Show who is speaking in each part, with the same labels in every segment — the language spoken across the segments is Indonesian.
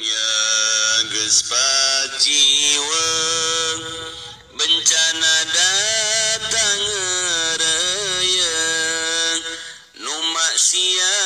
Speaker 1: dunia gespaciwe bencana datang raya. Nu maksiat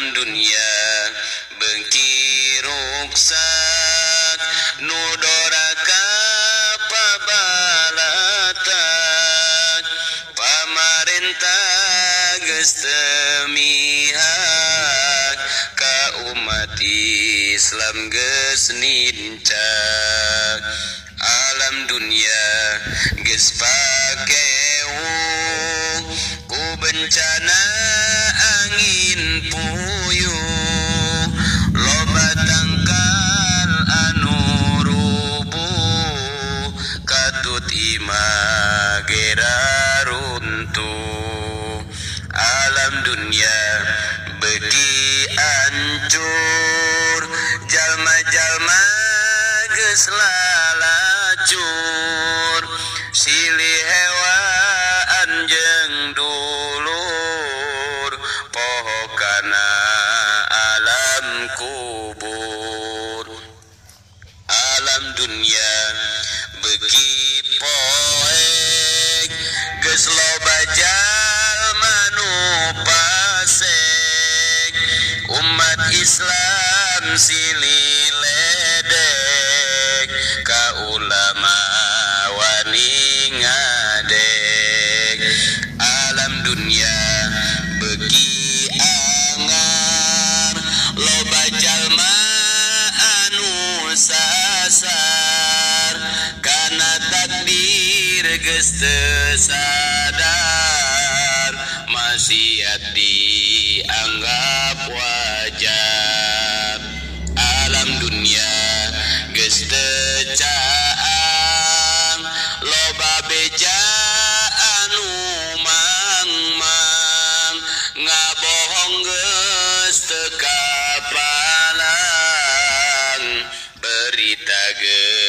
Speaker 1: alam dunia. Beki ruksak nu doraka pabalatan pamarentah geus teu mihak ka umat Islam geus nincak alam dunia geus pakeu ku bencana puyuh loba tangkal anu rubuh katut imagera alam dunia beki ancur. Jalma-jalma geus umat Islam silih ledek. Ka ulama wani ngadek. Alam dunia beki angar loba jalma anu sasar. Kana takdir geus teu sadar. Maksiat ngabohong geus teu kapalang berita geus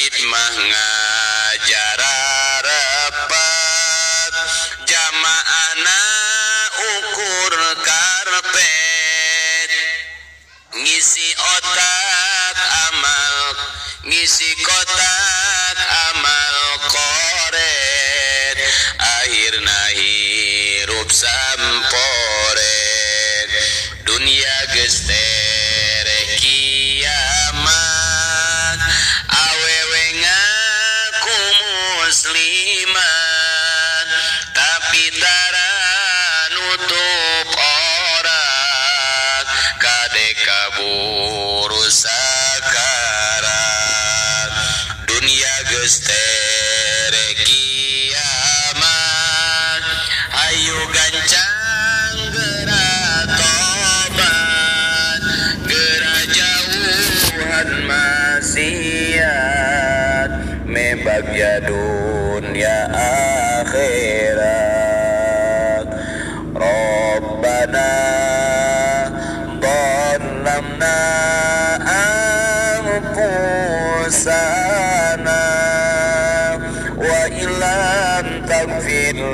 Speaker 1: masjid mah ngajar rapat. Jamaana ukur karpet. Ngisi otak amal ngisi kotak amal koret. Akhirna hirup samporet. Dunia geus tutup orang kade kabur sakarat dunia geste kiamat gerak tobat. Gerak maksiat dunia akhirat.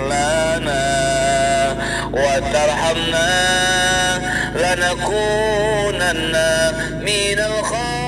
Speaker 1: لنا وترحمنا لنكونن من الخاسرين